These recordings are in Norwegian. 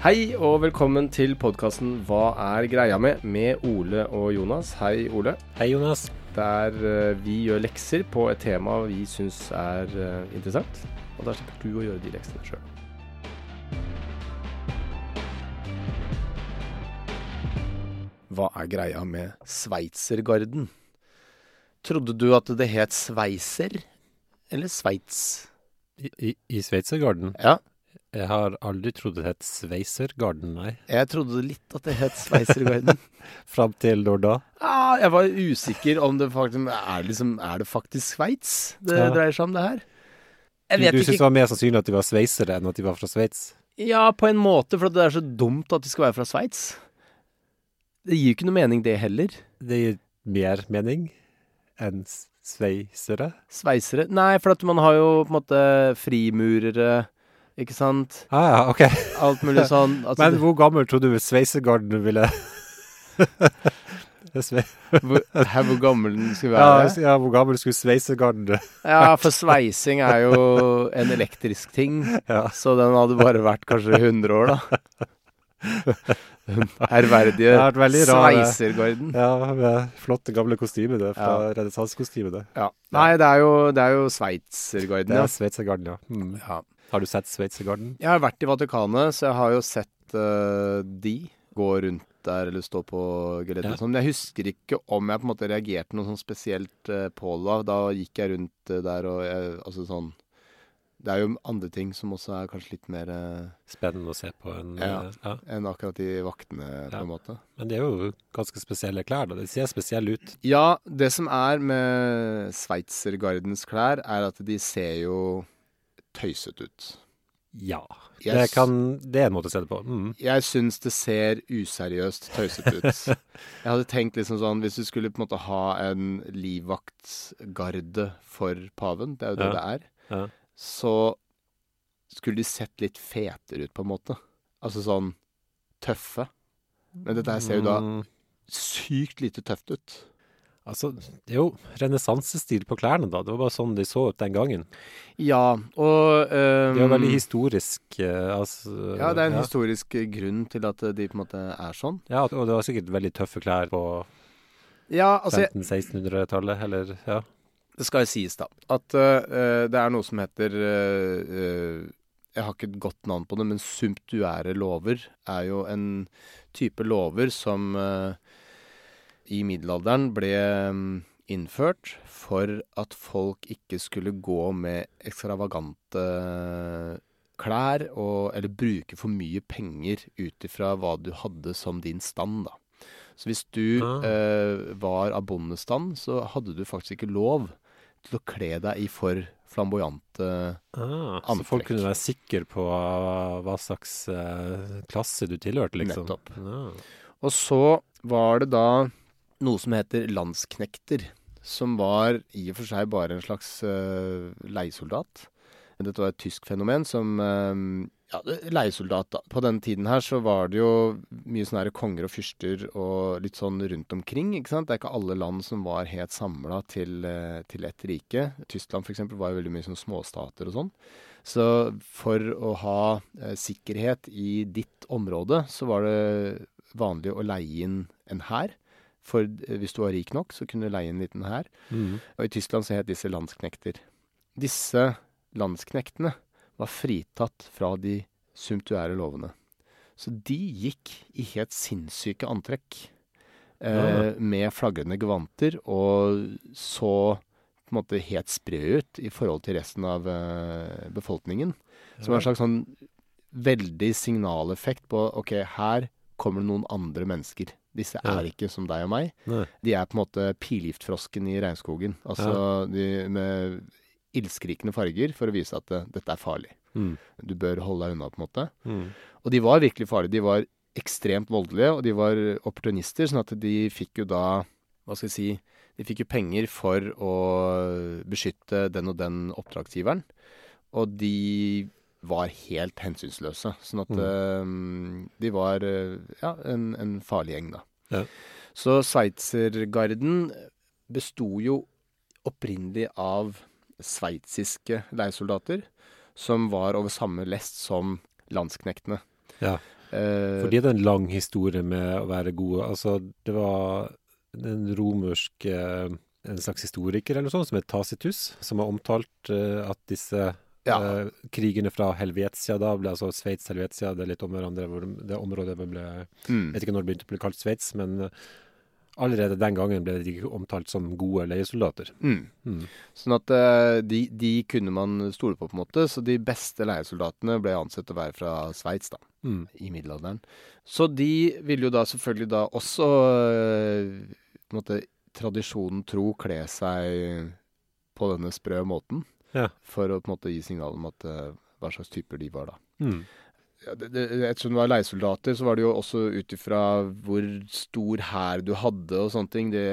Hei og velkommen til podkasten Hva er greia med? med Ole og Jonas. Hei, Ole. Hei, Jonas. Der eh, vi gjør lekser på et tema vi syns er eh, interessant. Og da slipper du å gjøre de leksene sjøl. Hva er greia med Sveitsergarden? Trodde du at det het Sveiser eller Sveits? I, i, i Sveitsergarden? Ja, Jeg har aldri trodd det het Sveisergarden, nei. jeg trodde litt at det het Sveisergarden. Fram til når da? Ah, jeg var usikker om det faktisk er, liksom, er det faktisk Sveits det Ja. dreier seg om det her. Du, Jeg vet du syns det var mer sannsynlig at de var sveisere enn at de var fra Sveits? Ja, på en måte, for det er så dumt at de skal være fra Sveits. Det gir jo ikke noe mening, det heller. Det gir mer mening enn sveisere? Sveisere Nei, for at man har jo på en måte frimurere, ikke sant? Ah, ja, ok. Alt mulig sånn. Altså, Men hvor gammel tror du sveisegarden ville hvor, her, hvor gammel den skulle være. ja, hvor gammel skulle Sveisergarden Ja, for sveising er jo en elektrisk ting. Ja. Så den hadde bare vært kanskje 100 år, da. Ærverdige Det eh, Sveisergarden. Ja, med flotte, gamle kostymene fra Ja. renessansekostymene. Ja. Nei, det er jo, det er jo Sveitsergarden, Det ja. er Sveitsergarden, ja. Mm. ja. Har du sett Sveitsergarden? Jeg har vært i Vatikanet, så jeg har jo sett uh, de gå rundt der eller stå på geleddet Ja. sånn. Men jeg husker ikke om jeg på en måte reagerte noe sånn spesielt uh, på det. Da gikk jeg rundt uh, der og jeg, Altså sånn Det er jo andre ting som også er kanskje litt mer eh, Spennende å se på en Ja. eh, ja. enn akkurat de vaktene, på en måte. Men det er jo ganske spesielle klær, da. De ser spesielle ut. Ja, det som er med Sveitsergardens klær, er at de ser jo tøysete ut. Ja. Det, kan, det er en måte å se det på. Mm. Jeg syns det ser useriøst tøysete ut. Jeg hadde tenkt liksom sånn Hvis du skulle på en måte ha en livvaktgarde for paven, det er jo det Ja. det er, Ja. Så skulle de sett litt fetere ut, på en måte. Altså sånn tøffe. Men dette her ser jo da Mm. sykt lite tøft ut. Altså, det er jo renessansestil på klærne, da. Det var bare sånn de så ut den gangen. Ja, og um, Det er jo veldig historisk. eh, altså, Ja, det er en ja. historisk grunn til at de på en måte er sånn. Ja, og det var sikkert veldig tøffe klær på Ja, altså 1500-1600-tallet, eller ja. Det skal sies, da, at uh, det er noe som heter eh, Jeg har ikke et godt navn på det, men sumptuære lover er jo en type lover som uh, i middelalderen ble um, innført for at folk ikke skulle gå med ekstravagante klær og, eller bruke for mye penger ut ifra hva du hadde som din stand, da. Så hvis du Ah. eh, var av bondestand, så hadde du faktisk ikke lov til å kle deg i for flamboyante Ah, så folk kunne være sikre på uh, hva slags eh, klasse du tilhørte, liksom. Nettopp. Ah. Og så var det da noe som heter landsknekter, som var i og for seg bare en slags uh, leiesoldat. Dette var et tysk fenomen som eh, ja, leiesoldat, da. På den tiden her så var det jo mye sånne her konger og fyrster og litt sånn rundt omkring, ikke sant. Det er ikke alle land som var helt samla til, eh, til ett rike. Tyskland eksempel var jo veldig mye sånn småstater og sånn. Så for å ha eh, sikkerhet i ditt område, så var det vanlig å leie inn en hær. For eh, hvis du var rik nok, så kunne du leie inn en liten hær. Mm. Og i Tyskland så het disse landsknekter. Disse landsknektene var fritatt fra de sumptuære lovene. Så de gikk i helt sinnssyke antrekk. Eh, med flagrende gevanter og så på en måte helt sprø ut i forhold til resten av eh, befolkningen. Som en slags sånn veldig signaleffekt på OK, her kommer det noen andre mennesker. Disse Ja. er ikke som deg og meg. Nei. De er på en måte pilgiftfrosken i regnskogen. Altså de med ildskrikende farger for å vise at det, dette er farlig. Mm. Du bør holde deg unna, på en måte. Mm. Og de var virkelig farlige. De var ekstremt voldelige, og de var opportunister, sånn at de fikk jo da Hva skal jeg si De fikk jo penger for å beskytte den og den oppdragsgiveren. Og de var helt hensynsløse. Sånn at mm. de var eh, ja, en, en farlig gjeng, da. Ja. Så sveitsergarden besto jo opprinnelig av sveitsiske leiesoldater som var over samme lest som landsknektene. Ja. Eh, For de hadde en lang historie med å være gode. Altså, det var en romersk eh, en slags historiker eller noe sånt, som het Tacitus, som har omtalt eh, at disse Ja. krigene fra Helvetia da, ble altså Sveits, Helvetia, det er litt om hverandre, hvor det området ble mm. Jeg vet ikke når det begynte å bli kalt Sveits, men allerede den gangen ble de omtalt som gode leiesoldater. Mm. Mm. Sånn at eh, de, de kunne man stole på, på en måte. Så de beste leiesoldatene ble ansett å være fra Sveits, da, Mm. i middelalderen. Så de ville jo da selvfølgelig da også, eh, på en måte, tradisjonen tro, kle seg på denne sprø måten. Ja. For å på en måte gi signal om at, eh, hva slags typer de var, da. Ja, det, det, ettersom det var leiesoldater, så var det jo også ut ifra hvor stor hær du hadde og sånne ting, det,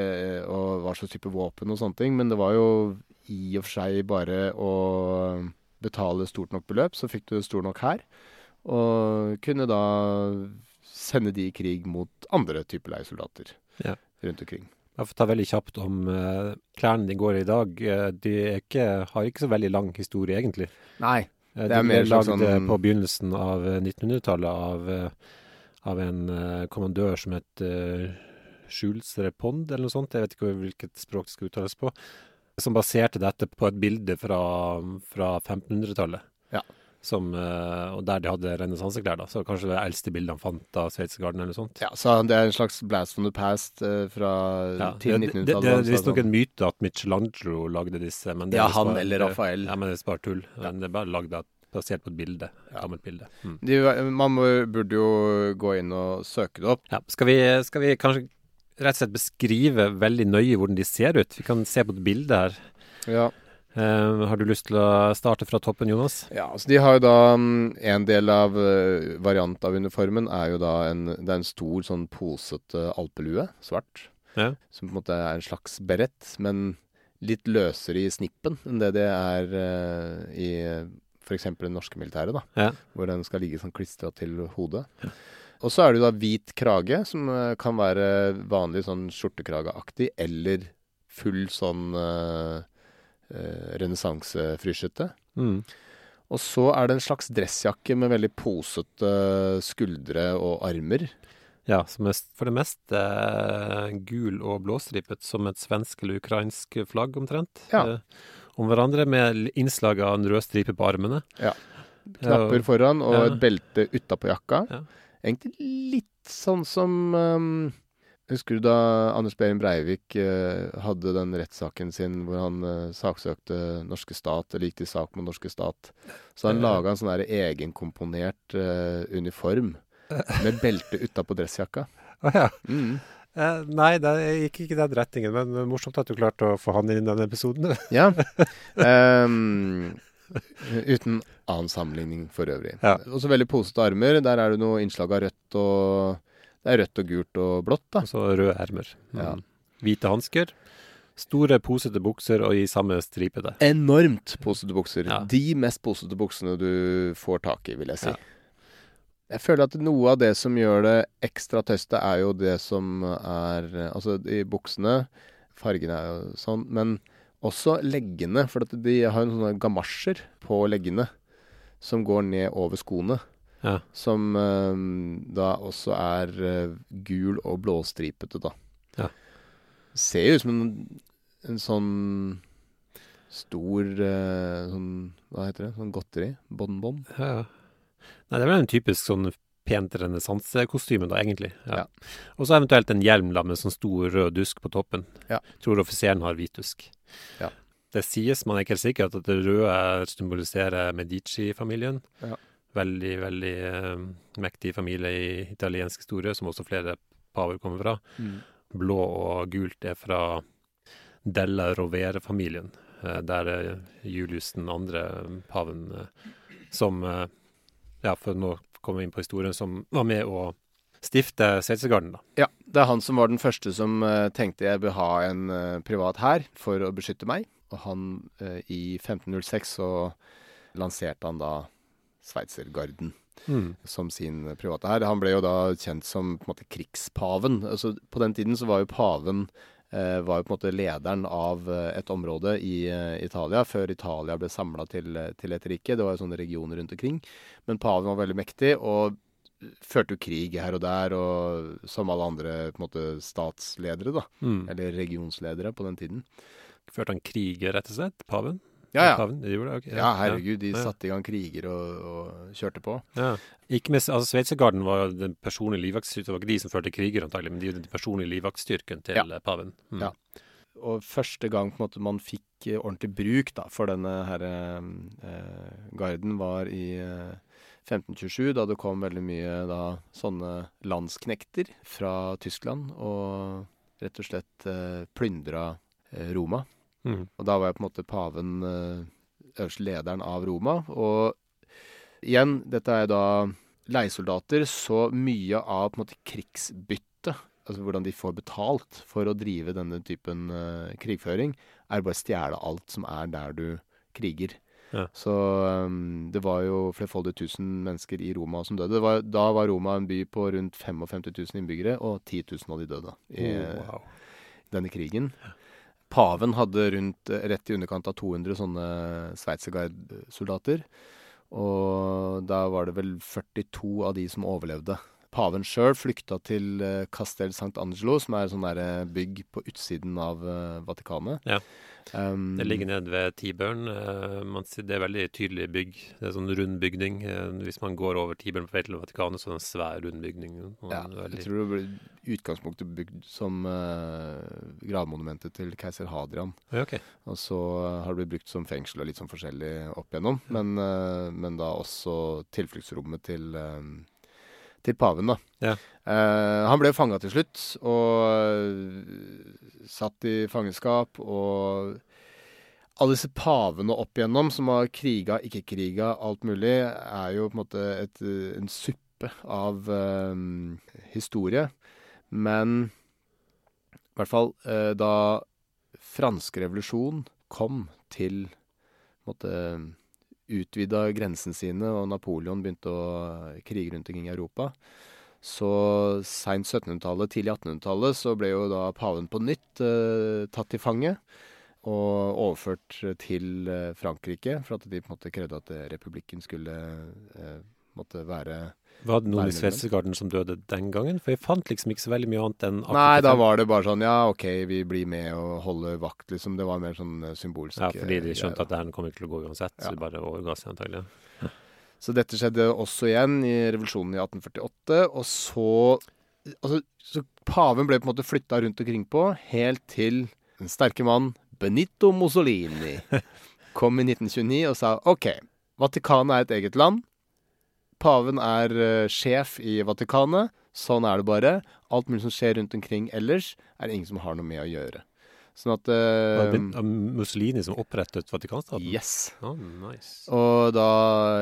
og hva slags type våpen og sånne ting. Men det var jo i og for seg bare å betale stort nok beløp, så fikk du stor nok hær. Og kunne da sende de i krig mot andre typer leiesoldater Ja. rundt omkring. Jeg får ta veldig kjapt om uh, klærne de går i i dag. Eh, de er ikke, har ikke så veldig lang historie, egentlig. Nei. Eh, Det De er ble mer lagd eh, sånn- på begynnelsen av eh, 1900-tallet av, eh, av en eh, kommandør som het Schulzrepond, Jules Repond, eller noe sånt. Jeg vet ikke hvilket språk det skal uttales på. Som baserte dette på et bilde fra, fra 1500-tallet. Ja. Som, eh, og der de hadde renessanseklær, da. Så kanskje det eldste bildet han fant av Sveitsergarden, eller noe sånt. Ja, så det er en slags blast from the past eh, fra Ja, til det, det, det, 1900-tallet. det er altså, visstnok sånn. en myte at Michelangelo lagde disse. Men det Ja, han bare- eller Raphael. Ja, men det er bare tull. Men Det er bare lagd av- basert på et bilde. Ja. gammelt bilde. Mm. De, man må, burde jo gå inn og søke det opp. Ja, skal, vi, skal vi kanskje rett og slett beskrive veldig nøye hvordan de ser ut? Vi kan se på et bilde her. Ja. Eh, har du lyst til å starte fra toppen, Jonas? ja, altså de har jo da mm, En del av eh, variant av uniformen er jo da en Det er en stor sånn posete alpelue, svart. Ja. Som på en måte er en slags berett, men litt løsere i snippen enn det det er uh, i f.eks. det norske militæret, da. Ja. Hvor den skal ligge sånn klistra til hodet. Og så er det jo da hvit krage, som uh, kan være vanlig sånn skjortekrageaktig, eller full sånn uh, renessansefrysjete. Mm. Og så er det en slags dressjakke med veldig posete skuldre og armer. Ja, som er for det meste eh, gul og blåstripet, som et svensk eller ukrainsk flagg omtrent. Ja. Eh, om hverandre, med innslag av en rød stripe på armene. Ja. Knapper foran og et belte utapå jakka. Ja. Egentlig litt sånn som um, Husker du da Anders Behring Breivik eh, hadde den rettssaken sin hvor han eh, saksøkte norske stat, eller gikk til sak mot norske stat? Så han Ja. laga en sånn der egenkomponert eh, uniform med belte utapå dressjakka. Å ja. Mm. Eh, nei, det gikk ikke den retningen, men morsomt at du klarte å få han inn i denne episoden. Ja. Um, uten annen sammenligning for øvrig. Ja. Også veldig posete armer. Der er det noe innslag av rødt og Det er rødt og gult og blått, da. Og så røde ermer. Mm. Ja. Hvite hansker. Store, posete bukser og i samme stripete. Enormt posete bukser. Ja. De mest posete buksene du får tak i, vil jeg si. Ja. Jeg føler at noe av det som gjør det ekstra tøste, er jo det som er Altså, i buksene Fargene er jo sånn, men også leggene. For de har jo sånne gamasjer på leggene. som går ned over skoene. Ja. Som eh, da også er eh, gul og blåstripete, da. Ja. Ser jo ut som en, en sånn stor eh, sånn Hva heter det? Sånn godteri? Bonbon? Ja, ja. Nei, det er vel en typisk sånn pent renessansekostyme, da, egentlig. Ja. Ja. Og så eventuelt en hjelm da, med sånn stor rød dusk på toppen. Ja. Tror offiseren har hvit dusk. Ja. Det sies, man er ikke helt sikker, at det røde symboliserer Medici-familien. Ja. Veldig, veldig eh, mektig familie i italiensk historie, som også flere paver kommer fra. Blå og gult er fra Della Rovere-familien, eh, der er Julius den andre paven eh, som eh, Ja, for nå kommer vi inn på historien, som var med å stifte Sveitsergarden, da. Ja, det er han som var den første som eh, tenkte jeg bør ha en eh, privat hær for å beskytte meg. Og han eh, i 1506 så lanserte han da Sveitsergarden som sin private hær. Han ble jo da kjent som på en måte krigspaven. Altså, på den tiden så var jo paven eh, var jo på en måte lederen av eh, et område i eh, Italia, før Italia ble samla til, eh, til et rike. Det var jo sånne regioner rundt omkring. Men paven var veldig mektig, og førte jo krig her og der, og som alle andre på en måte statsledere, da. Mm. Eller regionsledere på den tiden. Førte han krig, rett og slett? Paven? Ja, ja. De det, ok. Ja, herregud, de Ja. satte i gang kriger og, og kjørte på. Ja. Ikke med, altså Sveitsergarden var den personlige livvaktstyrken. Det var ikke de som førte kriger, antagelig, men de var den personlige livvaktstyrken til Ja. eh, paven. Mm. Ja. Og første gang måte man fikk eh, ordentlig bruk da, for denne her, eh, garden, var i eh, 1527, da det kom veldig mye da, sånne landsknekter fra Tyskland og rett og slett eh, plyndra eh, Roma. Mm. Og da var jeg på en måte paven, eh, øverste lederen av Roma. Og igjen, dette er da leiesoldater, så mye av på en måte krigsbyttet, altså hvordan de får betalt for å drive denne typen eh, krigføring, er bare å stjele alt som er der du kriger. Ja. Så um, det var jo flerfoldige tusen mennesker i Roma som døde. Var, da var Roma en by på rundt 55 000 innbyggere, og 10 000 av de døde i Oh, wow. denne krigen. Paven hadde rundt eh, rett i underkant av 200 sånne sveitsergardsoldater. Og da var det vel 42 av de som overlevde. Paven sjøl flykta til eh, Castel St. Angelo, som er et sånn eh, bygg på utsiden av eh, Vatikanet. Ja. Um, Det ligger nede ved Tibørn. Uh, man Det er veldig tydelig bygg. Det er sånn rund bygning. Uh, Hvis man går over Tibørn på vei til Vatikanet, så er det en svær, rund bygning. Ja, veldig- jeg tror det ble utgangspunktet bygd som uh, gravmonumentet til keiser Hadrian. Ja, okay. Og så eh, har det blitt brukt som fengsel og litt sånn forskjellig opp igjennom. Men, eh, men da også tilfluktsrommet til, eh, til paven, da. Ja. Uh, han ble fanga til slutt, og uh, satt i fangenskap. Og alle disse pavene opp igjennom som har kriga, ikke kriga, alt mulig, er jo på en måte et, en suppe av uh, historie. Men i hvert fall da fransk revolusjon kom til på en måte utvida grensene sine, og Napoleon begynte å krige rundt omkring i Europa. Så seint 1700-tallet, tidlig 1800-tallet, så ble jo da paven på nytt eh, tatt til fange. Og overført til eh, Frankrike, for at de på en måte krevde at eh, republikken skulle eh, måtte være Var det noen i med Sveitsergarden som døde den gangen? For jeg fant liksom ikke så veldig mye annet enn Nei, da var det bare sånn ja, OK, vi blir med og holder vakt, liksom. Det var mer sånn eh, symbolsk. Ja, fordi de eh, skjønte at det her kommer ikke til å gå uansett, så Ja. de bare overga seg antagelig. Så dette skjedde også igjen i revolusjonen i 1848, og så Altså, så paven ble på en måte flytta rundt omkring på, helt til den sterke mann Benito Mussolini kom i 1929 og sa OK, Vatikanet er et eget land. Paven er uh, sjef i Vatikanet. Sånn er det bare. Alt mulig som skjer rundt omkring ellers, er det ingen som har noe med å gjøre. Sånn at det Mussolini som opprettet Vatikanstaten? Yes. Oh, nice. Og da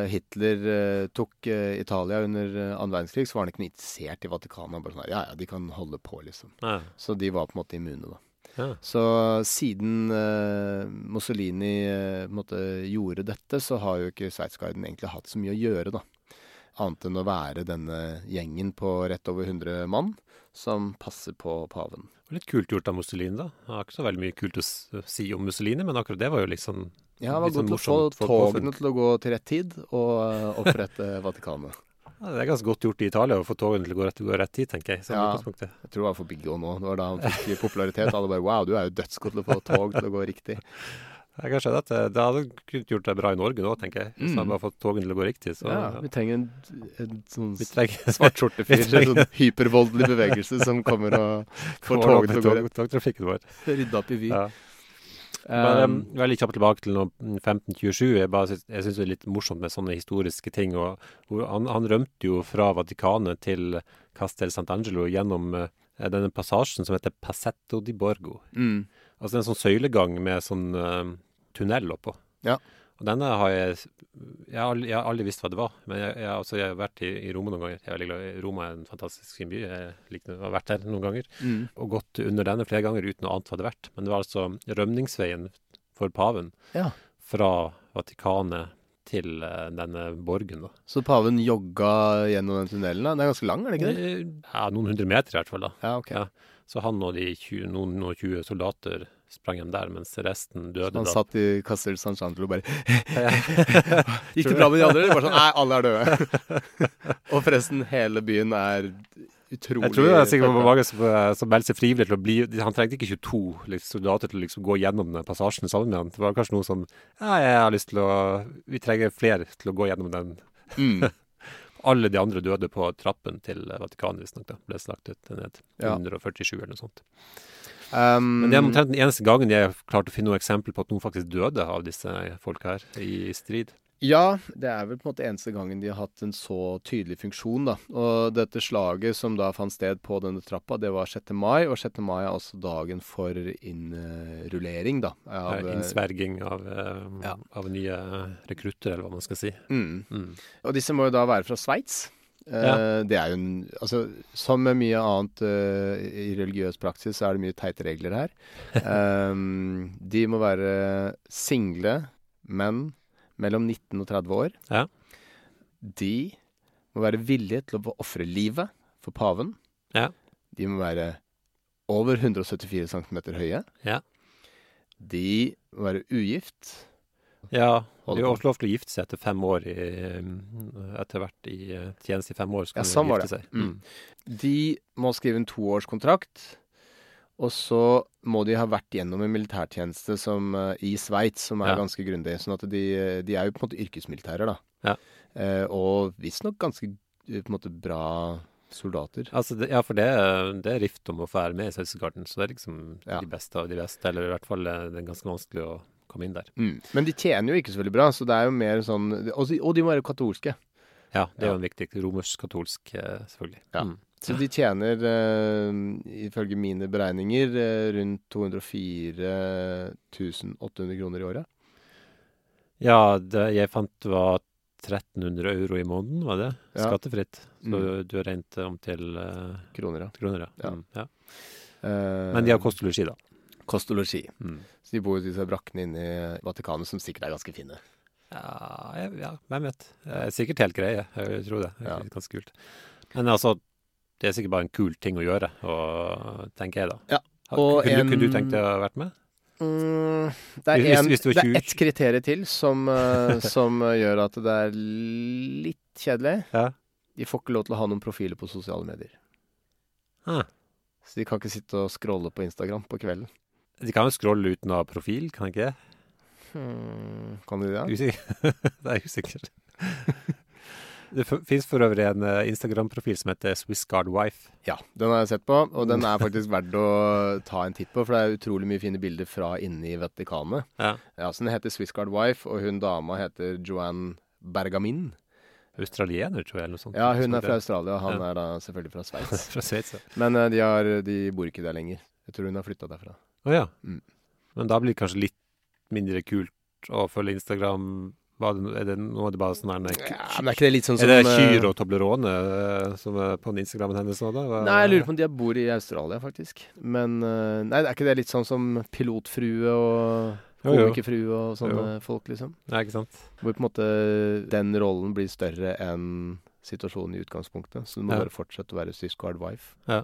Hitler uh, tok uh, Italia under annen verdenskrig, så var han ikke noe interessert i Vatikanet. Han Bare sånn ja, ja, de kan holde på, liksom. Ja. Så de var på en måte immune, da. Ja. Så siden Mussolini måte gjorde dette, så har jo ikke Sveitsgarden egentlig hatt så mye å gjøre, da. Annet enn å være denne gjengen på rett over 100 mann som passer på paven. Litt kult gjort av Mussolini, da. Det er ikke så veldig mye kult å si om Mussolini, men akkurat det var jo liksom Ja, det var godt til å få togene til å gå til rett tid og uh, opprette Vatikanet. Ja, det er ganske godt gjort i Italia å få togene til å gå rett, gå rett tid, tenker jeg. ja, jeg tror det var for Biggo nå. Det var da han fikk popularitet. Alle bare Wow, du er jo dødsgod til å få tog til å gå riktig. Jeg kan skjønne at det, det hadde gjort det bra i Norge nå, tenker jeg. Hvis mm. man bare fått togene til å gå riktig. Så, ja, ja, vi trenger en, en sånn svartskjortefyr En sånn hypervoldelig bevegelse som kommer og får togene til å gå rett. Togtrafikken vår. Rydde opp i Vy. Ja. Um, veldig kjapt tilbake til 1527. Jeg, bare, jeg syns det er litt morsomt med sånne historiske ting. Og, han, han, rømte jo fra Vatikanet til Castel Sant'Angelo gjennom uh, denne passasjen som heter Passetto di Borgo. Mm. Altså en sånn søylegang med sånn uh, tunnel oppå. Ja. Og denne har jeg Jeg har aldri, jeg har aldri visst hva det var. Men jeg, jeg, altså, jeg har vært i, i, Roma noen ganger. Jeg er veldig glad. Roma er en fantastisk fin by. Jeg liker, har vært der noen ganger. Mm. Og gått under denne flere ganger uten å ante hva det vært. Men det var altså rømningsveien for paven ja. fra Vatikanet til uh, denne borgen. da. Så paven jogga gjennom den tunnelen? da? Den er ganske lang, er det ikke det? Ja, noen hundre meter i hvert fall. da. Ja, ok. Ja. Så han og de 20, noen og 20 soldater sprang hjem der, mens resten døde. Så han da. satt i Castel San Chantlo og bare Gikk det bra med de andre? Bare sånn Nei, alle er døde. og forresten, hele byen er utrolig Jeg tror det er sikkert mange som, eh, som meldte seg frivillig til å bli Han trengte ikke 22 liksom, soldater til å liksom, gå gjennom den passasjen sammen med han. Det var kanskje noe som Ja, jeg har lyst til å Vi trenger flere til å gå gjennom den. Mm. Alle de andre døde på trappen til Vatikanet, visstnok. Ble slaktet ned. Ja. 147 eller noe sånt. Um, Men det er omtrent den eneste gangen jeg har klart å finne noe eksempel på at noen faktisk døde av disse folka her i strid. Ja, det er vel på en måte eneste gangen de har hatt en så tydelig funksjon, da. Og dette slaget som da fant sted på denne trappa, det var 6. mai, og 6. mai er også dagen for innrullering, da. Av, Innsverging av, uh, ja. av, nye rekrutter, eller hva man skal si. Mm. Mm. Og disse må jo da være fra Sveits. Ja. Uh, det er jo en Altså, som med mye annet uh, i religiøs praksis, så er det mye teite regler her. um, de må være single menn mellom 19 og 30 år. Ja. De må være villige til å ofre livet for paven. Ja. De må være over 174 cm høye. Ja. De må være ugift. Ja, de har også lov til å gifte seg etter fem år i, etter hvert i eh, tjeneste i fem år. ja, sånn var det. Mm. De må skrive en toårskontrakt. Og så må de ha vært gjennom en militærtjeneste som, uh, i Sveits, som er ja. ganske grundig. Sånn at de, de, er jo på en måte yrkesmilitærer, da. Ja. Eh, og visstnok ganske på en måte bra soldater. Altså, det, ja, for det, det, er rift om å få være med i Sausegarden, så det er liksom ja. de beste av de beste. Eller i hvert fall det er ganske vanskelig å komme inn der. Mm. Men de tjener jo ikke så veldig bra, så det er jo mer sånn Og, og de må være katolske. Ja, det er jo en viktig romersk-katolsk, eh, selvfølgelig. Ja. Mm. Så de tjener, uh, ifølge mine beregninger, uh, rundt 204 800 kroner i året. Ja, det jeg fant var 1300 euro i måneden, var det? Ja. Skattefritt. Så mm. du har regnet om til uh, Kroner, ja. Kroner, ja. Mm, ja. Men de har kost og losji, da. Kost og losji. Mm. Så de bor i disse brakkene inne i Vatikanet, som sikkert er ganske fine. Ja, ja, hvem vet. Sikkert helt greie, jeg tror det. det er ganske kult. Men altså, det er sikkert bare en kul ting å gjøre, og, tenker jeg da. Ja. Og kunne, en, kunne du tenkt deg å vært med? Mm, det er, en, hvis, hvis det er ett kriterium til som, uh, som gjør at det er litt kjedelig. Ja. De får ikke lov til å ha noen profiler på sosiale medier. Ah. Så de kan ikke sitte og scrolle på Instagram på kvelden. De kan jo scrolle uten å ha profil, kan de ikke det? Hmm, kan de det? Usikker. det er usikkert. Det fins for øvrig en uh, Instagram-profil som heter SwissGuardWife. Ja, den har jeg sett på, og den er faktisk verdt å ta en titt på. For det er utrolig mye fine bilder fra inne i Vatikanet. Ja. ja, så Den heter SwissGuardWife, og hun dama heter Joanne Bergamin. Australiener, tror jeg. eller noe sånt. Ja, hun er fra Australia, og han ja. er da selvfølgelig fra Sveits. Men uh, de, har, de, bor ikke der lenger. Jeg tror hun har flytta derfra. Å ja. Mm. Men da blir det kanskje litt mindre kult å følge Instagram hva, er det, nå er det bare sånn her ja, men Er ikke det litt sånn som Er det Kyr og Toblerone uh, som er på Instagrammen hennes nå, da? Nei, jeg lurer på om de bor i Australia, faktisk. Men uh, Nei, er ikke det litt sånn som pilotfrue og komikerfrue og sånne jo. folk, liksom? Ja, ikke sant? Hvor på en måte den rollen blir større enn situasjonen i utgangspunktet. Så du må Ja. bare fortsette å være Swiss Guard wife. Ja.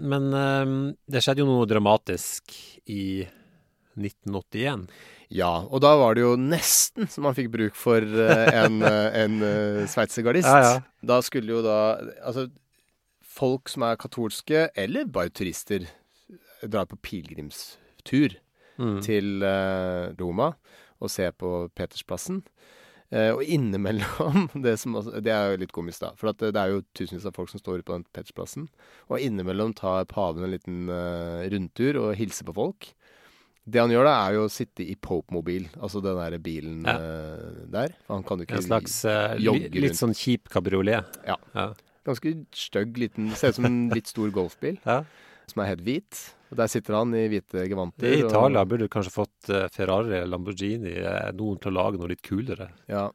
Men ehm, det skjedde jo noe dramatisk i 1981. Ja, og da var det jo nesten så man fikk bruk for eh, en, uh, en uh, sveitsergardist. Ja, ja. Da skulle jo da Altså, folk som er katolske, eller bare turister, drar på pilegrimstur Mm. til eh, Roma og ser på Petersplassen. Eh, og innimellom det, som også, det er jo litt komisk, da. For at det, er jo tusenvis av folk som står på den Petersplassen. Og innimellom tar paven en liten uh, rundtur og hilser på folk. Det han gjør da, er jo å sitte i Pope-mobil, altså den der bilen Ja. uh, der. For han kan jo ikke En slags uh, jogge rundt. litt sånn kjip kabriolet. Ja. Ja. Ganske stygg liten Ser ut som en litt stor golfbil, Ja. Som er helt hvit. Og der sitter han i hvite gevanter. I og- Italia burde du kanskje fått eh, Ferrari eller Lamborghini, eh, noen til å lage noe litt kulere. Ja.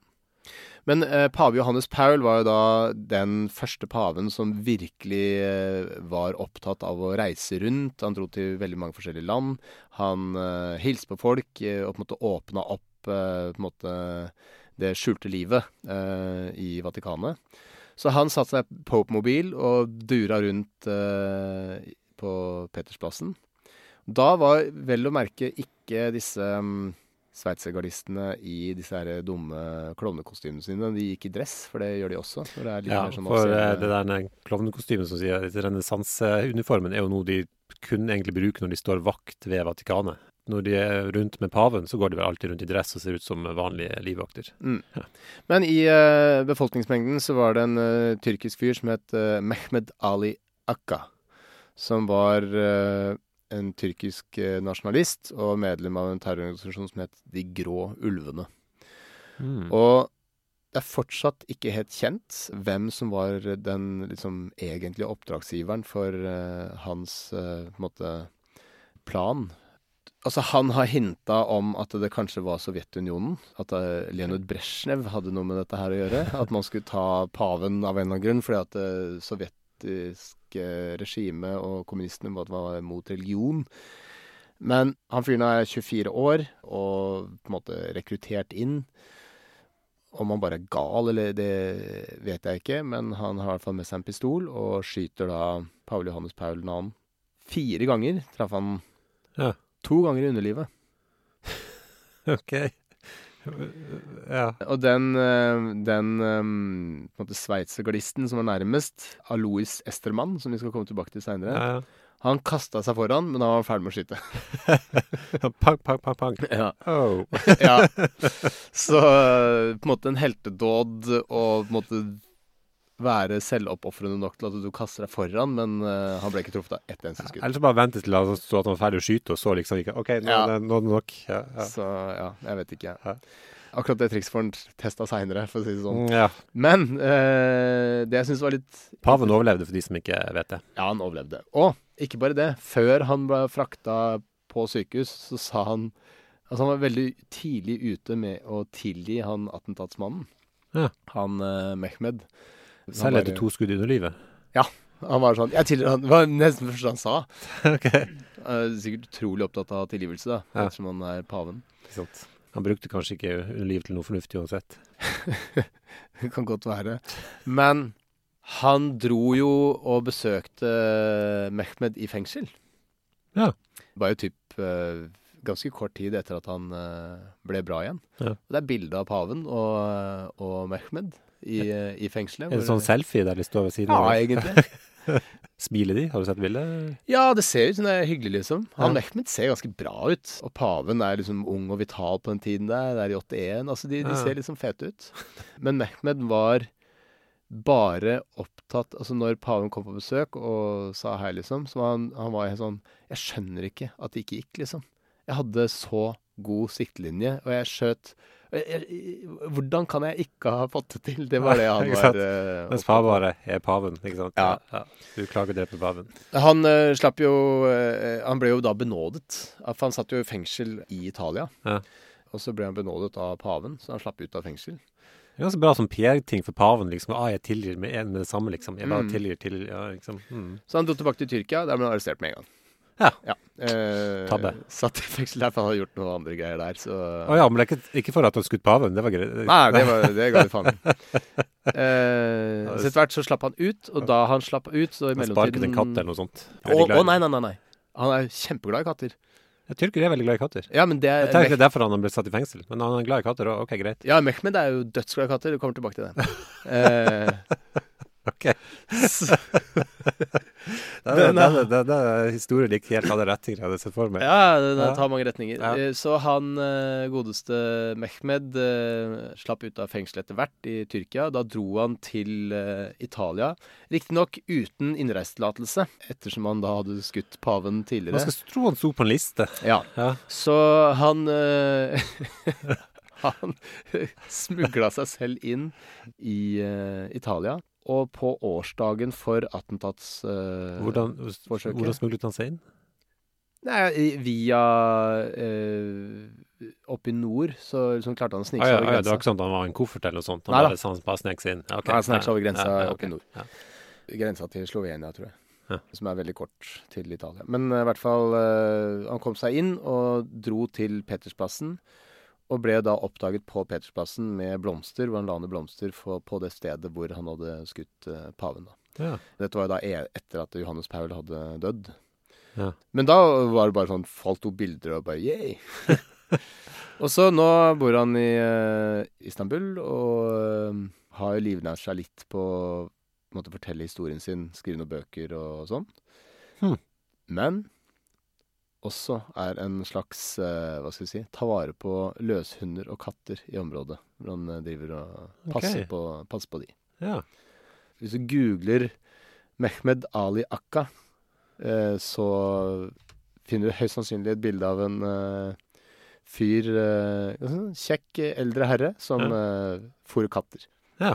Men eh, pave Johannes Paul var jo da den første paven som virkelig eh, var opptatt av å reise rundt. Han dro til veldig mange forskjellige land. Han eh, hilste på folk eh, og på en måte åpna opp måte det skjulte livet i Vatikanet. Så han satte seg på Pope-mobil og dura rundt på Petersplassen. Da var vel å merke ikke disse um, sveitsergardistene i disse her dumme klovnekostymene sine. De gikk i dress, for det gjør de også. Ja, sånn for også, det der klovnekostymet som sier renessanseuniformen, er jo noe de kun egentlig bruker når de står vakt ved Vatikanet. Når de er rundt med paven, så går de vel alltid rundt i dress og ser ut som vanlige livvakter. Men i uh, befolkningsmengden så var det en uh, tyrkisk fyr som het uh, Mehmed Ali Akka. Som var eh, en tyrkisk eh, nasjonalist og medlem av en terrororganisasjon som het De grå ulvene. Mm. Og det er fortsatt ikke helt kjent hvem som var den liksom, egentlige oppdragsgiveren for uh, hans uh, måte, plan. Altså, han har hinta om at det kanskje var Sovjetunionen. At uh, Leonid Brezjnev hadde noe med dette her å gjøre. At man skulle ta paven av en eller annen grunn fordi at det sovjetiske regimet og kommunistene var, var mot religion. Men han fyren er 24 år og på en måte rekruttert inn. Om han bare er gal, eller det vet jeg ikke, men han har i hvert fall med seg en pistol og skyter da Paul Johannes Paul 2. Fire ganger traff han Ja. To ganger i underlivet. OK. Ja. Og den, eh, den eh, på en måte sveitserglisten som var nærmest, Alois Estermann, som vi skal komme tilbake til seinere, ja, han kasta seg foran, men da var han ferdig med å skyte. Pang, pang, pang, pang. ja. Oh. ja. Så eh, på en måte en heltedåd og på en måte være selvoppofrende nok til at du kaster deg foran, men uh, han ble ikke truffet av ett eneste skudd. Eller så bare vente til han så at han var ferdig å skyte, og så liksom ikke OK, nå Ja. nå er det nok. Ja, ja. Så ja, jeg vet ikke. Ja. Akkurat det trikset får han testa seinere, for å si det sånn. Mm, ja. Men eh, det jeg syns var litt Paven overlevde, for de som ikke vet det. Ja, han overlevde. Og ikke bare det. Før han ble frakta på sykehus, så sa han Altså, han var veldig tidlig ute med å tilgi han attentatsmannen. Ja. Han eh, Mehmed. Selv etter to skudd i underlivet. Han var sånn Jeg tilgir. Det var nesten det første han sa. OK. Eh, sikkert utrolig opptatt av tilgivelse, da. Ja. Ettersom han er paven. Sånt. Han brukte kanskje ikke underlivet til noe fornuftig uansett. Det kan godt være. Men han dro jo og besøkte Mehmed i fengsel. Ja. Det Var jo typ eh, ganske kort tid etter at han eh, ble bra igjen. Ja. Det er bilde av paven og, og Mehmed i, i fengselet. En sånn selfie der de står ved siden Ja, av? egentlig. Smiler de? Har du sett bildet? Ja, det ser ut som det er hyggelig, liksom. Han Ja. Mehmed ser ganske bra ut. Og paven er liksom ung og vital på den tiden der. Det er i 81. Altså, de, de ser liksom fete ut. Men Mehmed var bare opptatt Altså, når paven kom på besøk og sa hei, liksom, så var han, han var helt sånn Jeg skjønner ikke at det ikke gikk, liksom. Jeg hadde så god siktlinje, og jeg skjøt Hvordan kan jeg ikke ha fått det til? Det var det han var eh, Mens far bare er paven, ikke sant? Ja. Du klager det på paven. Han uh, slapp jo uh, Han ble jo da benådet. For han satt jo i fengsel i Italia. Ja. Og så ble han benådet av paven, så han slapp ut av fengsel. Det er ganske bra som PR-ting for paven, liksom. Ah, jeg tilgir med, med det samme, liksom. Jeg bare Mm. tilgir til Ja, liksom. Mm. Så han dro tilbake til Tyrkia. Der ble han arrestert med en gang. Ja. Eh, Tabbe. Satt i fengsel der, for han hadde gjort noen andre greier der, så Oh, ja, men det er ikke, ikke for at har skutt paven. Det var greit. Nei, det, var, det ga vi faen i. Eh, så etter hvert så slapp han ut, og da han slapp ut, så i Han sparket en katt eller noe sånt. Å oh, nei, nei, nei, nei. Han er kjempeglad i katter. Jeg Tyrkere er veldig glad i katter. Ja, men det Jeg er tenker det er derfor han ble satt i fengsel. Men han er glad i katter òg. OK, greit. Ja, Mehmed er jo dødsglad i katter. Du kommer tilbake til det. Eh, Ok. Det er, er- er, er historier ikke helt hadde retninger jeg hadde sett for meg. ja, den Ja. tar mange retninger. Ja. Eh, Så han eh, godeste Mehmed eh, slapp ut av fengsel etter hvert i Tyrkia. Da dro han til Italia. Riktignok uten innreisetillatelse, ettersom han da hadde skutt paven Man tidligere. skal tro han sto på en liste. Ja, Ja. Så han Han smugla seg selv inn i Italia. Og på årsdagen for attentatsforsøket. eh, Hvordan, hvordan smuglet han seg inn? Nei, via eh, Oppe i nord så liksom klarte han å snike Ah, seg ja, over ja, det var ikke sånn at han var en koffert eller noe sånt? Han Nei, bare, sånn, bare snek seg inn? Okay. Nei, han snek seg over grensa Ja, ja, oppe i nord. Ja. Grensa til Slovenia, tror jeg. Ja. Som er veldig kort til Italia. Men eh, i hvert fall eh, Han kom seg inn og dro til Petersplassen. Og ble da oppdaget på Petersplassen med blomster, hvor han la ned blomster på, på det stedet hvor han hadde skutt eh, paven. da. Ja. Dette var jo da e etter at Johannes Paul hadde dødd. Ja. Men da var det bare sånn Falt to bilder og bare yay! og så nå bor han i eh, Istanbul og eh, har livnært seg litt på å fortelle historien sin, skrive noen bøker og sånn. Hmm. Men også er en slags eh, hva skal vi si ta vare på løshunder og katter i området. Hvor han eh, driver og passer, okay. på, passer på de. ja. Hvis du googler Mehmed Ali Akka, eh, så finner du høyst sannsynlig et bilde av en eh, fyr eh, Kjekk eldre herre som Ja. eh, fôrer katter. Ja.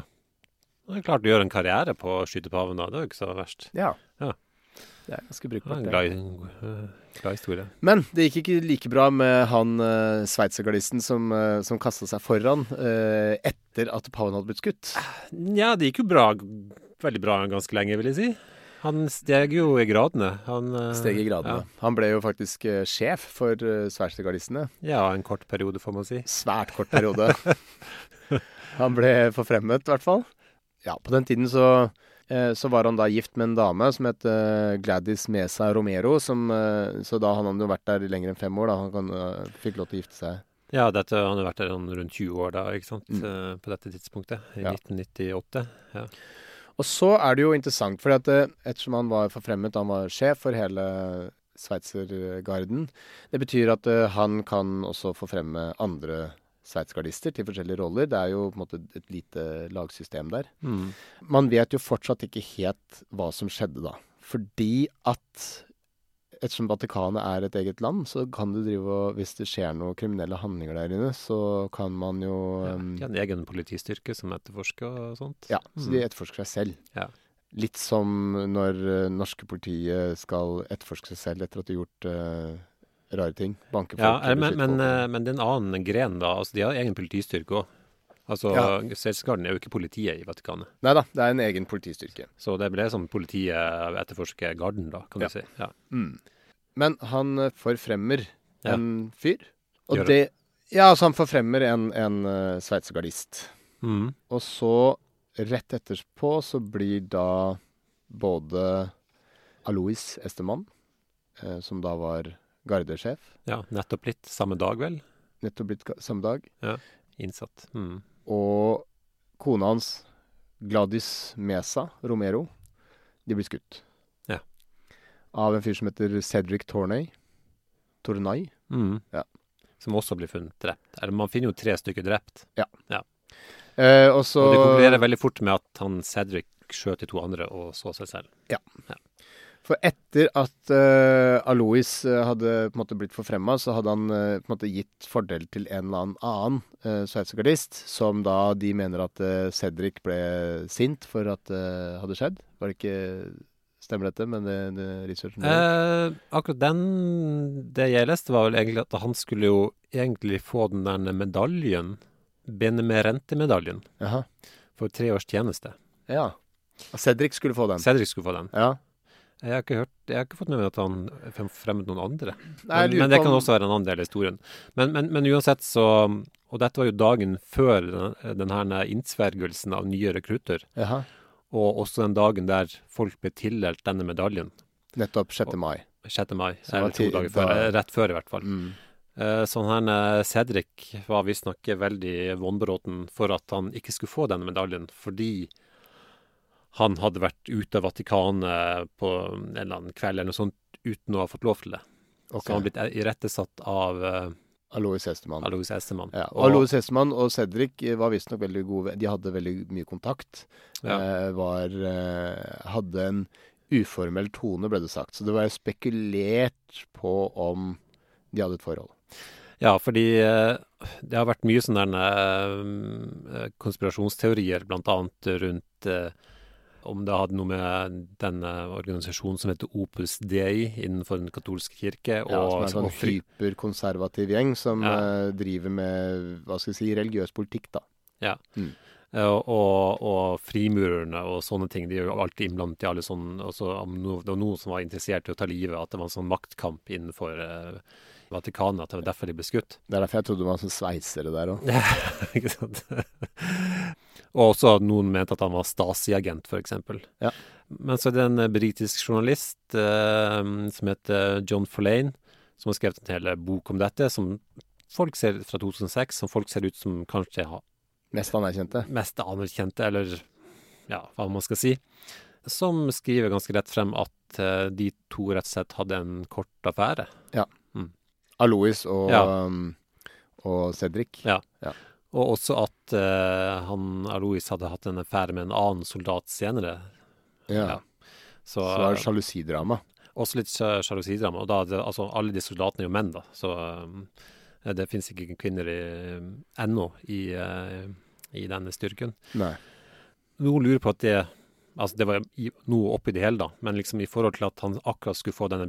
Det er klart du gjør en karriere på å skyte paven, da. Det er jo ikke så verst. Ja. Ja. Det er ganske brukbart. en glad, øh, glad historie. Men det gikk ikke like bra med han uh, sveitsergardisten som, uh, som kasta seg foran eh, etter at paven hadde blitt skutt. Ja, det gikk jo bra. Veldig bra ganske lenge, vil jeg si. Han steg jo i gradene. Han øh, Steg i gradene. Han ble jo faktisk eh, sjef for uh, sveitsergardistene. Ja, ja, en kort periode, får man si. Svært kort periode. han ble forfremmet, i hvert fall. Ja, på den tiden så, eh, så var han da gift med en dame som het eh, Gladys Mesa Romero. Som, eh, så da han hadde jo vært der lenger enn fem år. da Han kan, eh, fikk lov til å gifte seg. Ja, dette, han har vært der sånn rundt 20 år da, ikke sant? Mm. På dette tidspunktet. I Ja. 1998. Ja. Og så er det jo interessant, for ettersom han var forfremmet, han var sjef for hele Sveitsergarden, det betyr at eh, han kan også forfremme andre sveitsgardister til forskjellige roller. Det er jo på en måte et lite lagsystem der. Mm. Man vet jo fortsatt ikke helt hva som skjedde da. Fordi at ettersom Vatikanet er et eget land, så kan du drive og Hvis det skjer noen kriminelle handlinger der inne, så kan man jo Ja, um, de har en egen politistyrke som etterforsker og sånt. Ja, så de Mm. etterforsker seg selv. Ja. Litt som når eh, norske politiet skal etterforske seg selv etter at de har gjort eh, rare ting. Banke folk. Ja, men, men, øh, men det er en annen gren, da. Altså, de har egen politistyrke òg. Altså, Ja. Sveitsgarden er jo ikke politiet i Vatikanet. Nei da, det er en egen politistyrke. Så det ble som politiet etterforsker garden, da, kan Ja. du si. Ja. Mm. Men han eh, forfremmer Ja. en fyr. Og det Ja, altså han forfremmer en, en uh, sveitsergardist. Mm. Og så, rett etterpå, så blir da både Alois Estemann, eh, som da var gardesjef. Ja, nettopp litt. Samme dag, vel? Nettopp blitt samme dag. Ja, Innsatt. Mm. Og kona hans, Gladys Mesa Romero, de blir skutt. Ja. Av en fyr som heter Cedric Tornay. Tornay. Mm. Ja. Som også blir funnet drept. Eller man finner jo tre stykker drept. Eh, også, Og det konkluderer veldig fort med at han Cedric skjøt de to andre og så seg selv. For etter at uh, Alois eh, hadde på en måte blitt forfremma, så hadde han uh, på en måte gitt fordel til en eller annen annen uh, sveitsergardist, som da de mener at uh, Cedric ble sint for at det hadde skjedd. Var det ikke Stemmer dette med det, det researchen? Eh, akkurat den Det jeg leste, var vel egentlig at han skulle jo egentlig få den der medaljen, binde med rentemedaljen, Aha. for tre års tjeneste. Ja. Cedric skulle få den. Cedric skulle få den. Ja. Jeg har ikke, hørt, jeg har ikke fått med meg at han fremmet noen andre. Nei, Men, det kan også være en annen del av historien. Men, men, men uansett så Og dette var jo dagen før den, den innsvergelsen av nye rekrutter. Jaha. Og også den dagen der folk ble tildelt denne medaljen. Nettopp 6. mai. 6. mai. Eller to dager før. da- Rett før, i hvert fall. Mm. Sånn her eh, Cedric var visstnok veldig vonbråten for at han ikke skulle få denne medaljen, fordi han hadde vært ute av Vatikanet på en eller annen kveld eller noe sånt uten å ha fått lov til det. Okay. Så han blitt irettesatt av uh, Alois Hestemann. Alois Hestemann. Ja, og Alois Hestemann og Cedric eh, var visstnok veldig gode De hadde veldig mye kontakt. Ja. Eh, var eh, Hadde en uformell tone, ble det sagt. Så det var spekulert på om de hadde et forhold. Ja, fordi eh, det har vært mye sånne eh, konspirasjonsteorier, annet rundt eh, om det hadde noe med denne organisasjonen som heter Opus Dei innenfor den katolske kirke. Ja, som er en sånn og hyperkonservativ gjeng som Ja. uh, driver med hva skal jeg si, religiøs politikk, da. Ja. Mm. Og, og, og frimurerne og sånne ting. De er jo alltid innblandet i alle sånne også om no, Det var noen som var interessert i å ta livet, at det var en sånn maktkamp innenfor uh, Vatikanet. At det var derfor de ble skutt. Det er derfor jeg trodde det var sånn sveisere der òg. Ikke sant? Og også noen mente at han var Stasi-agent, f.eks. Ja. Men så er det en eh, britisk journalist eh, som heter John Follane, som har skrevet en hel bok om dette, som folk ser fra 2006, som folk ser ut som kanskje har Mest anerkjente. mest anerkjente, eller ja, hva man skal si, som skriver ganske rett frem at eh, de to rett og slett hadde en kort affære. Alois og, Ja. um, og Cedric. Ja. Ja. Og også at uh, han Alois hadde hatt en affære med en annen soldat senere. Ja. Ja. Så, Så var er sjalusidrama. også litt sjalusidrama. Og da, det, altså, alle de soldatene er jo menn, da. Så uh, det finnes ikke kvinner i, ennå i, uh, i denne styrken. Nei. Noen lurer på at det Altså, det var noe oppi det hele, da. Men liksom i forhold til at han akkurat skulle få denne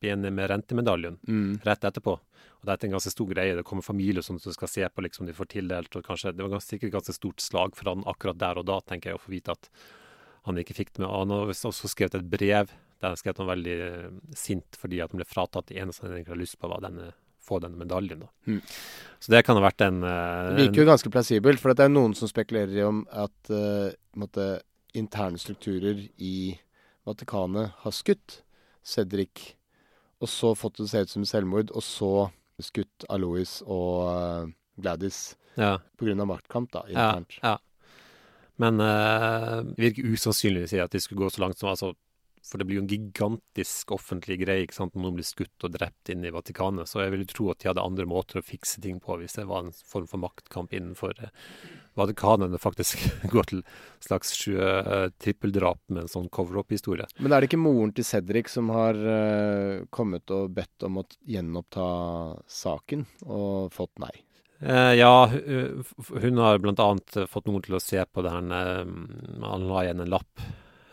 Benemerente-medaljen Mm. rett etterpå. Og dette er en ganske stor greie. Det kommer familier som du skal se på, liksom de får tildelt. Og kanskje, det var sikkert et ganske stort slag for han akkurat der og da, tenker jeg, å få vite at han ikke fikk det med. Han har også skrevet et brev der han skrev at han var veldig eh, sint fordi at han ble fratatt det eneste han egentlig hadde lyst på, var denne, få denne medaljen. da. Mm. Så det kan ha vært en uh, Det virker jo ganske plassibelt, for det er noen som spekulerer i om at uh, måtte, interne strukturer i Vatikanet har skutt Cedric, og så fått det til å se ut som selvmord, og så skutt Alois og eh, Gladys ja. pga. maktkamp, da, internt. ja. Men eh, det virker usannsynlig å si at de skulle gå så langt som altså, For det blir jo en gigantisk offentlig greie ikke sant, når noen blir skutt og drept inne i Vatikanet. Så jeg vil tro at de hadde andre måter å fikse ting på hvis det var en form for maktkamp innenfor eh, Vatikanet enn det faktisk går til slags uh, trippeldrap med en sånn cover-up-historie. Men er det ikke moren til Cedric som har eh, kommet og bedt om å gjenoppta saken, og fått nei? Eh, ja, hun har eh, fått noen til å se på det her Han la igjen en lapp,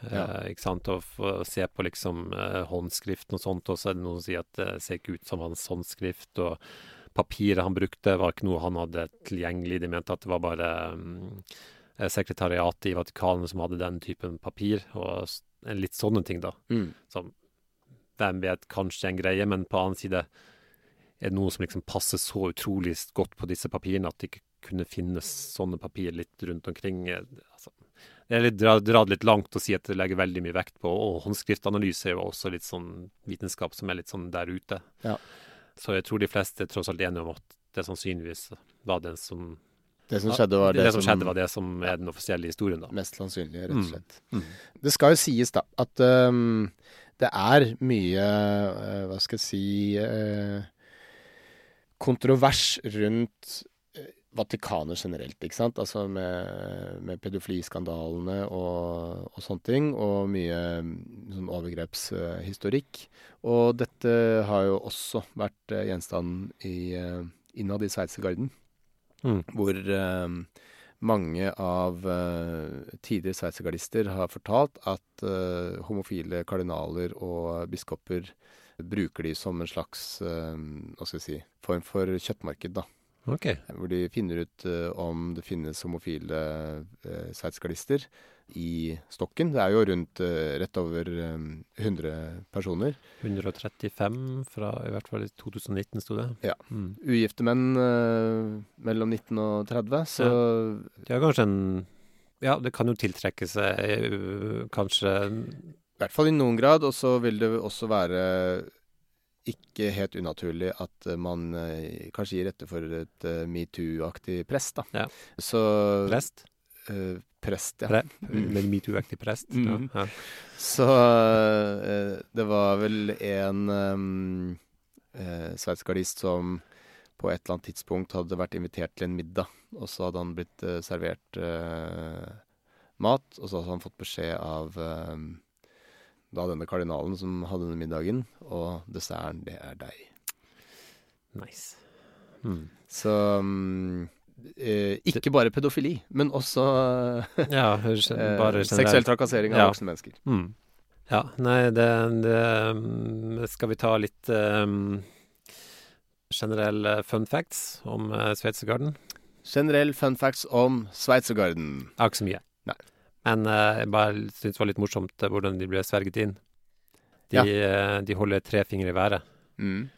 eh, Ja. ikke sant, og få se på liksom eh, håndskriften og sånt, og så er det noen som sier at det ser ikke ut som hans håndskrift, og papiret han brukte var ikke noe han hadde tilgjengelig, de mente at det var bare eh, sekretariatet i Vatikanet som hadde den typen papir, og litt sånne ting da, Mm. som hvem vet kanskje en greie, men på annen side er det noe som liksom passer så utrolig godt på disse papirene at det ikke kunne finnes sånne papir litt rundt omkring. Eh, Altså, det dra, dra- det litt langt og si at det legger veldig mye vekt på, og håndskriftanalyse er jo også litt sånn vitenskap som er litt sånn der ute. Ja. Så jeg tror de fleste er tross alt enige om at det sannsynligvis var den som Det som skjedde, var det, det som skjedde, var det som er den offisielle historien, da. mest sannsynlig, rett og Mm. slett. Mm. Det skal jo sies da at um, det er mye uh, Hva skal jeg si uh, Kontrovers rundt Vatikanet generelt, ikke sant? Altså med, med pedofiliskandalene og, og sånne ting. Og mye mm, sånn overgrepshistorikk. Og dette har jo også vært eh, gjenstand i, eh, innad i Sveitsergarden. Mm. Hvor eh, mange av uh, tidligere sveitsergardister har fortalt at eh, homofile kardinaler og biskoper bruker de som en slags eh, hva skal vi si, form for kjøttmarked. da. OK. Hvor de finner ut uh, om det finnes homofile uh, sveitsgardister i stokken. Det er jo rundt uh, rett over um, 100 personer. 135 fra i hvert fall i 2019, sto det. Ja. Mm. Ugifte menn uh, mellom 19 og 30. Så De har kanskje en Ja, det kan jo tiltrekke seg kanskje I hvert fall i noen grad, og så vil det også være ikke helt unaturlig at eh, man eh, kanskje gir etter for et eh, metoo-aktig press, da. Ja. Så prest. eh, prest, ja. Pre men metoo-aktig prest. Mm. Ja. Så eh, det var vel en um, sveitsgardist som på et eller annet tidspunkt hadde vært invitert til en middag, og så hadde han blitt servert mat, og så hadde han fått beskjed av da denne kardinalen som hadde denne middagen, og desserten, det er deg. Nice. Mm. Så um, eh, ikke bare pedofili, men også Ja, eh, seksuell trakassering av Ja. voksne mennesker. Mm. Ja, nei, det, det mm, Skal vi ta litt um, generelle fun facts om uh, Sveitsergarden? Generell fun facts om Sveitsergarden. Ikke så mye. Men eh, jeg bare syntes det var litt morsomt eh, hvordan de ble sverget inn. De, Ja. eh, de holder tre fingre i været. Mm.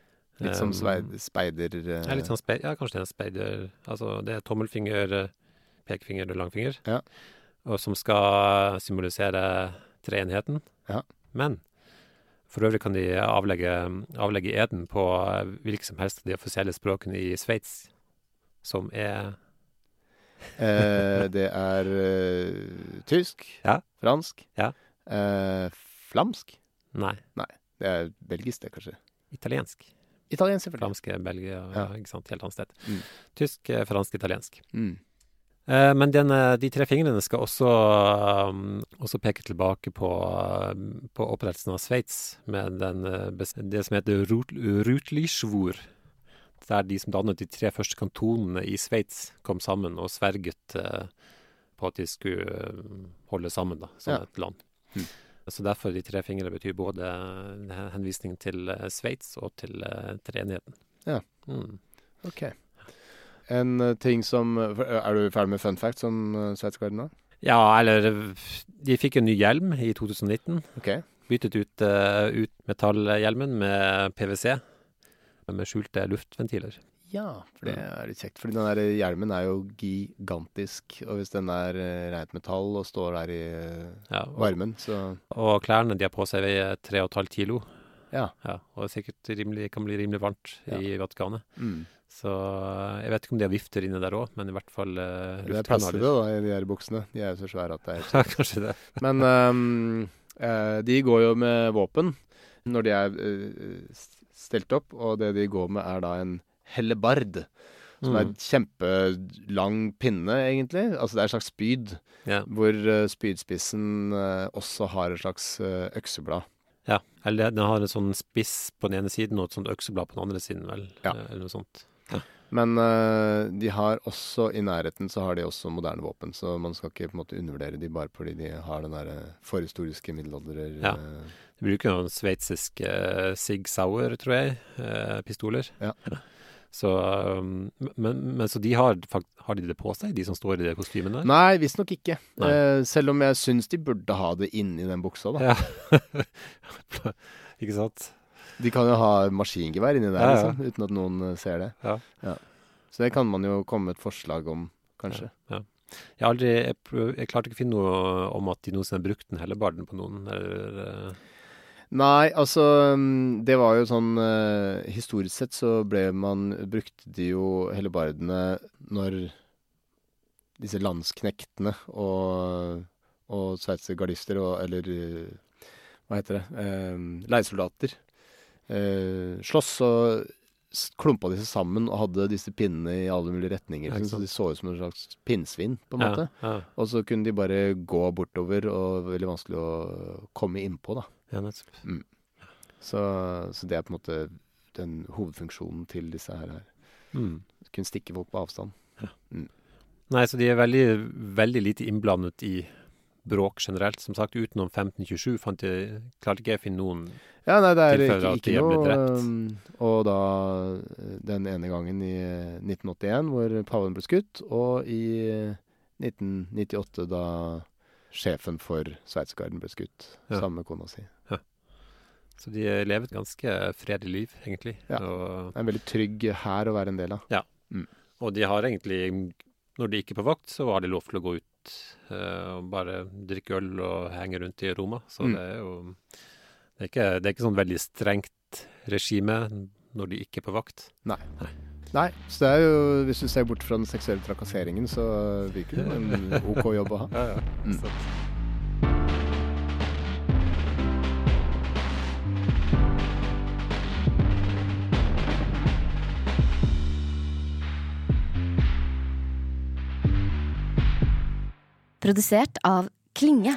Litt som Um, sveid, speider... Ja, litt sånn spe ja, kanskje det er en speider Altså, det er tommelfinger, pekefinger og langfinger. Ja. Og som skal symbolisere treenheten. Ja. Men for øvrig kan de avlegge, avlegge eden på hvilket hvilke som helst av de offisielle språkene i Sveits, som er eh, det er eh, tysk, Ja. fransk, Ja. eh, flamsk. Nei, Det er belgisk, det, kanskje. italiensk. Italiensk, selvfølgelig. Fransk er Belgia, Ja. ikke sant, helt annet sted. Mm. Tysk, eh, fransk, italiensk. Mm. Eh, men den, eh, de tre fingrene skal også, um, også peke tilbake på, på opprettelsen av Sveits, med den, det som heter Rut- Rutlischwur. Der de som dannet de tre første kantonene i Sveits, kom sammen og sverget eh, på at de skulle eh, holde sammen da, som Ja. et land. Mm. Så derfor de tre fingrene betyr både henvisning til eh, Sveits og til treenigheten. Ja. Mm. Ok. En ting som Er du ferdig med fun facts om uh, Sveitsgarden nå? Ja, eller De fikk en ny hjelm i 2019. Okay. Byttet ut, uh, ut metallhjelmen med PwC, med skjulte luftventiler. Ja, for det er litt kjekt. Fordi den der hjelmen er jo gigantisk. Og hvis den er uh, rent metall og står der i eh, Ja, og, varmen, så og klærne de har på seg veier 3,5 kilo. Ja. Ja, og sikkert rimelig, kan bli rimelig varmt i Vatikanet. mm. Så eh, jeg vet ikke om de har vifter inne der òg, men i hvert fall uh, Det er plass til det da, i de her buksene. De er jo så svære at det er Ja, kanskje det. Men um, eh, de går jo med våpen når de er eh, stelt opp, og det de går med er da en hellebard. Som er Mm. en kjempelang pinne, egentlig. Altså det er et slags spyd, Ja. hvor eh, spydspissen eh, også har et slags eh, økseblad. ja. Eller den har en sånn spiss på den ene siden og et sånt økseblad på den andre siden, vel. Ja. Eller noe sånt. Men eh, de har også, i nærheten så har de også moderne våpen, så man skal ikke på en måte undervurdere de bare fordi de har den derre forhistoriske middelalder... Ja. Eh, De bruker jo sveitsiske sveitsisk uh, Sig Sauer, tror jeg, eh, pistoler. Ja. Så, um, men, men så de har, har de det på seg, de som står i de kostymene? Nei, visstnok ikke. Nei. Eh, selv om jeg syns de burde ha det inni den buksa, da. Ja. Ikke sant? De kan jo ha maskingevær inni der, Ja, ja. liksom, uten at noen eh, ser det. Ja. Så det kan man jo komme med et forslag om, kanskje. Ja. Jeg, aldri, jeg, jeg klarte ikke å finne noe om at de noensinne brukte den hellebarden på noen. Eller, eh, Nei, altså mm, Det var jo sånn eh, Historisk sett så ble man Brukte de jo hellebardene når disse landsknektene og, og sveitsergardister og Eller eh, hva heter det? Eh, leiesoldater eh, sloss, og klumpa de seg sammen og hadde disse pinnene i alle mulige retninger. Ja, så de så ut som en slags pinnsvin, på en måte. Ja, Og så kunne de bare gå bortover, og veldig vanskelig å komme innpå, da. Ja, nettopp. Så, så det er på en måte den hovedfunksjonen til disse her. her. Mm. Kunne stikke folk på avstand. Nei, så de er veldig, veldig lite innblandet i bråk generelt. Som sagt, utenom 1527 fant jeg, klarte ikke jeg å finne noen Ja, nei, det er ikke, ikke noe um, Og da eh, den ene gangen i eh, 1981 hvor paven ble skutt, og i eh, 1998 da sjefen for Sveitsergarden ble skutt Ja. sammen med kona si. Så de lever et ganske fredelig liv, egentlig. Ja. Og, Det er en veldig trygg hær å være en del av. Ja, og de har egentlig Når de ikke er på vakt, så har de lov til å gå ut uh, og bare drikke øl og henge rundt i Roma. Så Mm. det er jo det er, ikke, det er ikke sånn veldig strengt regime når de ikke er på vakt. Nei. Nei, så det er jo, hvis du ser bort fra den seksuelle trakasseringen, så virker det en OK jobb å ha. Ja, ja. Mm. Produsert av Klinge.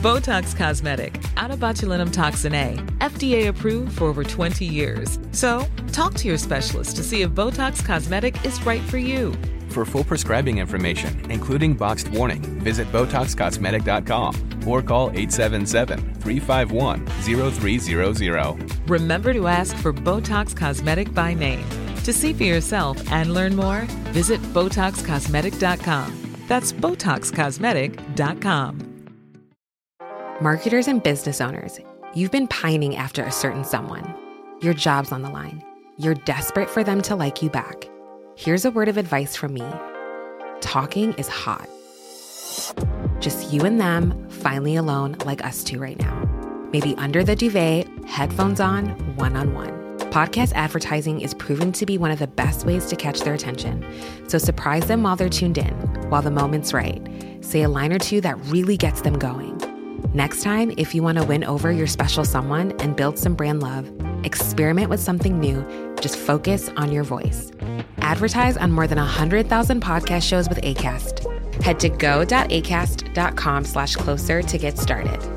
Botox Cosmetic, out of botulinum toxin A, FDA approved for over 20 years. So, talk to your specialist to see if Botox Cosmetic is right for you. For full prescribing information, including boxed warning, visit BotoxCosmetic.com or call 877-351-0300. Remember to ask for Botox Cosmetic by name. To see for yourself and learn more, visit BotoxCosmetic.com. That's BotoxCosmetic.com. Marketers and business owners, you've been pining after a certain someone. Your job's on the line. You're desperate for them to like you back. Here's a word of advice from me talking is hot. Just you and them, finally alone, like us two right now. Maybe under the duvet, headphones on, one on one. Podcast advertising is proven to be one of the best ways to catch their attention. So surprise them while they're tuned in, while the moment's right. Say a line or two that really gets them going. Next time, if you want to win over your special someone and build some brand love, experiment with something new. Just focus on your voice. Advertise on more than 100,000 podcast shows with ACAST. Head to go.acast.com slash closer to get started.